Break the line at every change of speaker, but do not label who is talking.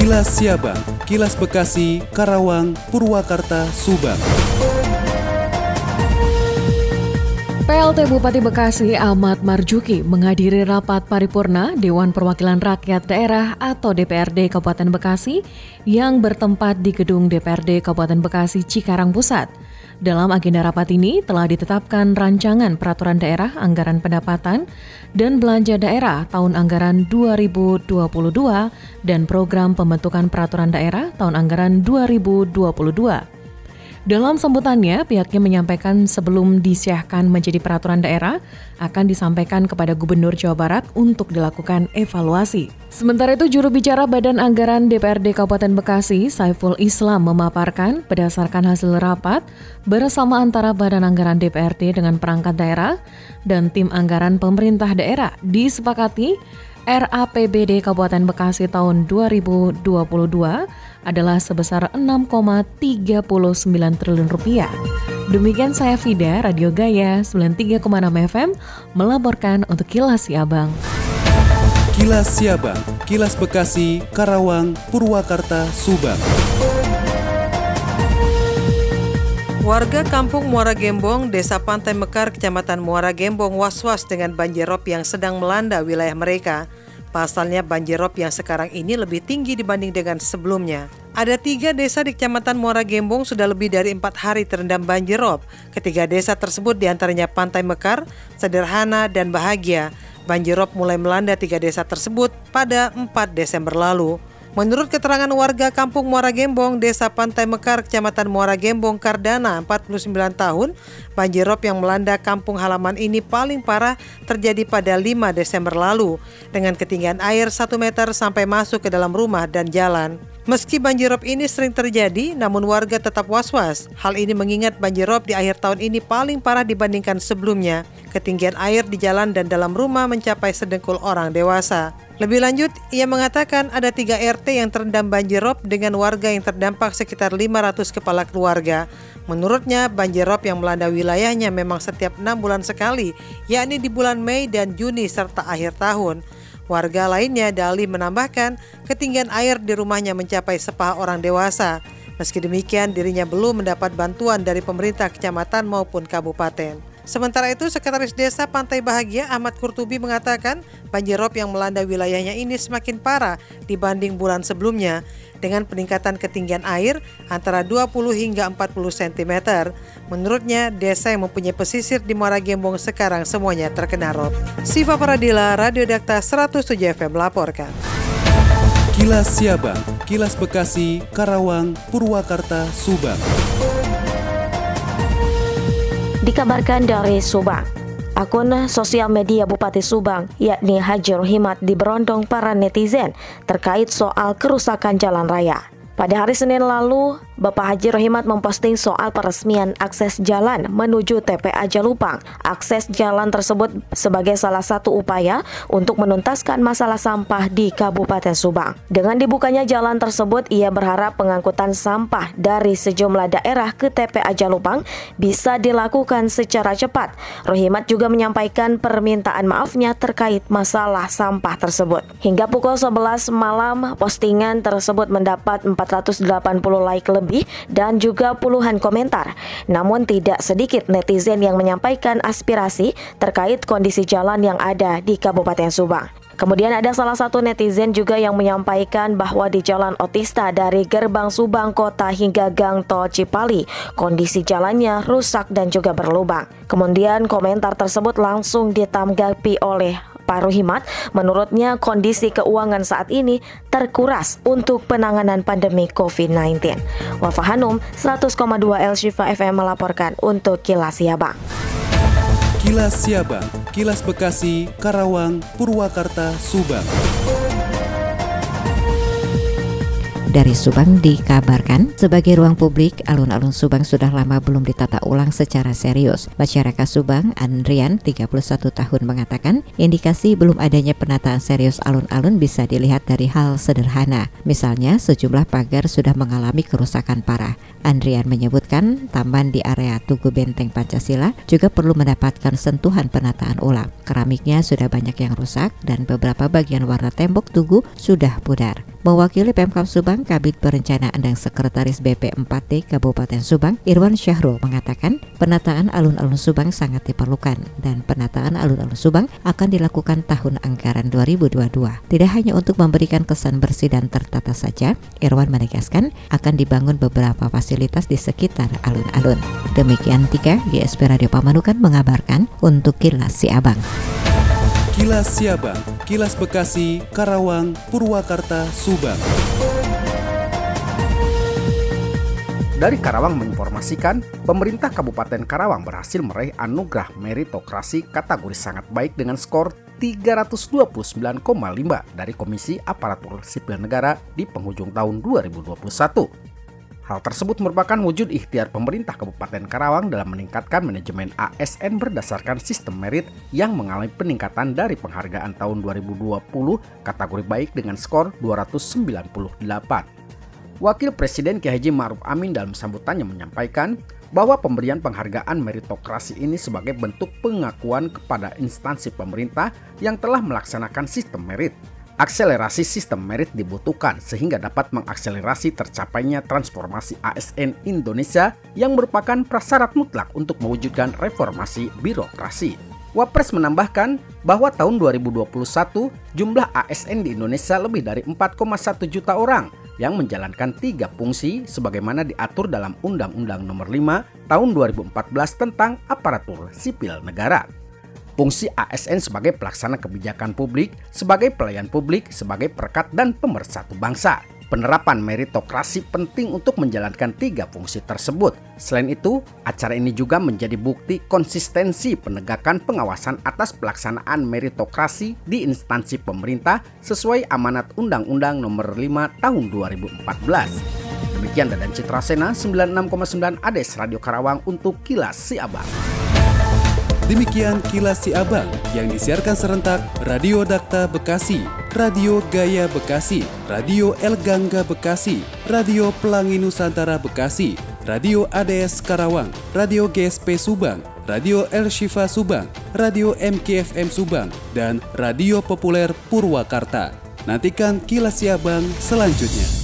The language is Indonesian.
Kilas Siabang, Kilas Bekasi, Karawang, Purwakarta, Subang.
PLT Bupati Bekasi Ahmad Marjuki menghadiri rapat paripurna Dewan Perwakilan Rakyat Daerah atau DPRD Kabupaten Bekasi yang bertempat di gedung DPRD Kabupaten Bekasi Cikarang Pusat. Dalam agenda rapat ini telah ditetapkan rancangan peraturan daerah anggaran pendapatan dan belanja daerah tahun anggaran 2022 dan program pembentukan peraturan daerah tahun anggaran 2022. Dalam sambutannya, pihaknya menyampaikan sebelum disiahkan menjadi peraturan daerah, akan disampaikan kepada Gubernur Jawa Barat untuk dilakukan evaluasi. Sementara itu, juru bicara Badan Anggaran DPRD Kabupaten Bekasi, Saiful Islam, memaparkan berdasarkan hasil rapat bersama antara Badan Anggaran DPRD dengan perangkat daerah dan tim anggaran pemerintah daerah disepakati RAPBD Kabupaten Bekasi tahun 2022 adalah sebesar 6,39 triliun rupiah. Demikian saya Fida, Radio Gaya 93,6 FM, melaporkan untuk Kilas Siabang.
Kilas Siabang, Kilas Bekasi, Karawang, Purwakarta, Subang.
Warga kampung Muara Gembong, Desa Pantai Mekar, Kecamatan Muara Gembong was-was dengan banjir rob yang sedang melanda wilayah mereka. Pasalnya banjir rob yang sekarang ini lebih tinggi dibanding dengan sebelumnya. Ada tiga desa di Kecamatan Muara Gembong sudah lebih dari empat hari terendam banjir rob. Ketiga desa tersebut di antaranya Pantai Mekar, Sederhana, dan Bahagia. Banjir rob mulai melanda tiga desa tersebut pada 4 Desember lalu. Menurut keterangan warga kampung Muara Gembong, Desa Pantai Mekar, Kecamatan Muara Gembong, Kardana, 49 tahun, banjir rob yang melanda kampung halaman ini paling parah terjadi pada 5 Desember lalu, dengan ketinggian air 1 meter sampai masuk ke dalam rumah dan jalan. Meski banjir rob ini sering terjadi, namun warga tetap was-was. Hal ini mengingat banjir rob di akhir tahun ini paling parah dibandingkan sebelumnya. Ketinggian air di jalan dan dalam rumah mencapai sedengkul orang dewasa. Lebih lanjut, ia mengatakan ada tiga RT yang terendam banjir rob dengan warga yang terdampak sekitar 500 kepala keluarga. Menurutnya, banjir rob yang melanda wilayahnya memang setiap enam bulan sekali, yakni di bulan Mei dan Juni serta akhir tahun. Warga lainnya, Dali menambahkan, ketinggian air di rumahnya mencapai sepah orang dewasa. Meski demikian, dirinya belum mendapat bantuan dari pemerintah kecamatan maupun kabupaten. Sementara itu, Sekretaris Desa Pantai Bahagia Ahmad Kurtubi mengatakan banjir rob yang melanda wilayahnya ini semakin parah dibanding bulan sebelumnya dengan peningkatan ketinggian air antara 20 hingga 40 cm. Menurutnya, desa yang mempunyai pesisir di Muara Gembong sekarang semuanya terkena rob. Siva Paradila, Radio Dakta 107 FM melaporkan.
Kilas Siabang, Kilas Bekasi, Karawang, Purwakarta, Subang
dikabarkan dari Subang. Akun sosial media Bupati Subang, yakni Haji Rohimat, diberondong para netizen terkait soal kerusakan jalan raya. Pada hari Senin lalu, Bapak Haji Rohimat memposting soal peresmian akses jalan menuju TPA Jalupang. Akses jalan tersebut sebagai salah satu upaya untuk menuntaskan masalah sampah di Kabupaten Subang. Dengan dibukanya jalan tersebut, ia berharap pengangkutan sampah dari sejumlah daerah ke TPA Jalupang bisa dilakukan secara cepat. Rohimat juga menyampaikan permintaan maafnya terkait masalah sampah tersebut. Hingga pukul 11 malam, postingan tersebut mendapat 480 like lebih lebih dan juga puluhan komentar. Namun tidak sedikit netizen yang menyampaikan aspirasi terkait kondisi jalan yang ada di Kabupaten Subang. Kemudian ada salah satu netizen juga yang menyampaikan bahwa di Jalan Otista dari Gerbang Subang Kota hingga Gang Tol Cipali, kondisi jalannya rusak dan juga berlubang. Kemudian komentar tersebut langsung ditanggapi oleh Pak Ruhimat, menurutnya kondisi keuangan saat ini terkuras untuk penanganan pandemi COVID-19. Wafa Hanum, 100,2 El Shifa FM melaporkan untuk Kilas Siabang.
Kilas Siabang, Kilas Bekasi, Karawang, Purwakarta, Subang.
Dari Subang dikabarkan, sebagai ruang publik, alun-alun Subang sudah lama belum ditata ulang secara serius. Masyarakat Subang, Andrian, 31 tahun mengatakan, indikasi belum adanya penataan serius alun-alun bisa dilihat dari hal sederhana. Misalnya, sejumlah pagar sudah mengalami kerusakan parah. Andrian menyebutkan, taman di area Tugu Benteng Pancasila juga perlu mendapatkan sentuhan penataan ulang. Keramiknya sudah banyak yang rusak dan beberapa bagian warna tembok Tugu sudah pudar. Mewakili Pemkap Subang, Kabit Perencanaan dan Sekretaris BP4D Kabupaten Subang, Irwan Syahrul mengatakan penataan alun-alun Subang sangat diperlukan dan penataan alun-alun Subang akan dilakukan tahun anggaran 2022. Tidak hanya untuk memberikan kesan bersih dan tertata saja, Irwan menegaskan akan dibangun beberapa fasilitas di sekitar alun-alun. Demikian tiga GSP Radio Pamanukan mengabarkan untuk Kilas Si Abang.
Kilas Siabang, Kilas Bekasi, Karawang, Purwakarta, Subang.
Dari Karawang menginformasikan, pemerintah Kabupaten Karawang berhasil meraih anugerah meritokrasi kategori sangat baik dengan skor 329,5 dari Komisi Aparatur Sipil Negara di penghujung tahun 2021. Hal tersebut merupakan wujud ikhtiar pemerintah Kabupaten Karawang dalam meningkatkan manajemen ASN berdasarkan sistem merit yang mengalami peningkatan dari penghargaan tahun 2020 kategori baik dengan skor 298. Wakil Presiden Ki Haji Ma'ruf Amin dalam sambutannya menyampaikan bahwa pemberian penghargaan meritokrasi ini sebagai bentuk pengakuan kepada instansi pemerintah yang telah melaksanakan sistem merit Akselerasi sistem merit dibutuhkan sehingga dapat mengakselerasi tercapainya transformasi ASN Indonesia yang merupakan prasyarat mutlak untuk mewujudkan reformasi birokrasi. Wapres menambahkan bahwa tahun 2021 jumlah ASN di Indonesia lebih dari 4,1 juta orang yang menjalankan tiga fungsi sebagaimana diatur dalam Undang-Undang Nomor 5 Tahun 2014 tentang Aparatur Sipil Negara fungsi ASN sebagai pelaksana kebijakan publik, sebagai pelayan publik, sebagai perkat dan pemersatu bangsa. Penerapan meritokrasi penting untuk menjalankan tiga fungsi tersebut. Selain itu, acara ini juga menjadi bukti konsistensi penegakan pengawasan atas pelaksanaan meritokrasi di instansi pemerintah sesuai amanat Undang-Undang Nomor 5 Tahun 2014. Demikian Dadan Citra Sena 96,9 ADES Radio Karawang untuk Kilas Si Abang.
Demikian kilas si abang yang disiarkan serentak Radio Dakta Bekasi, Radio Gaya Bekasi, Radio El Gangga Bekasi, Radio Pelangi Nusantara Bekasi, Radio ADS Karawang, Radio GSP Subang, Radio El Shifa Subang, Radio MKFM Subang, dan Radio Populer Purwakarta. Nantikan kilas si abang selanjutnya.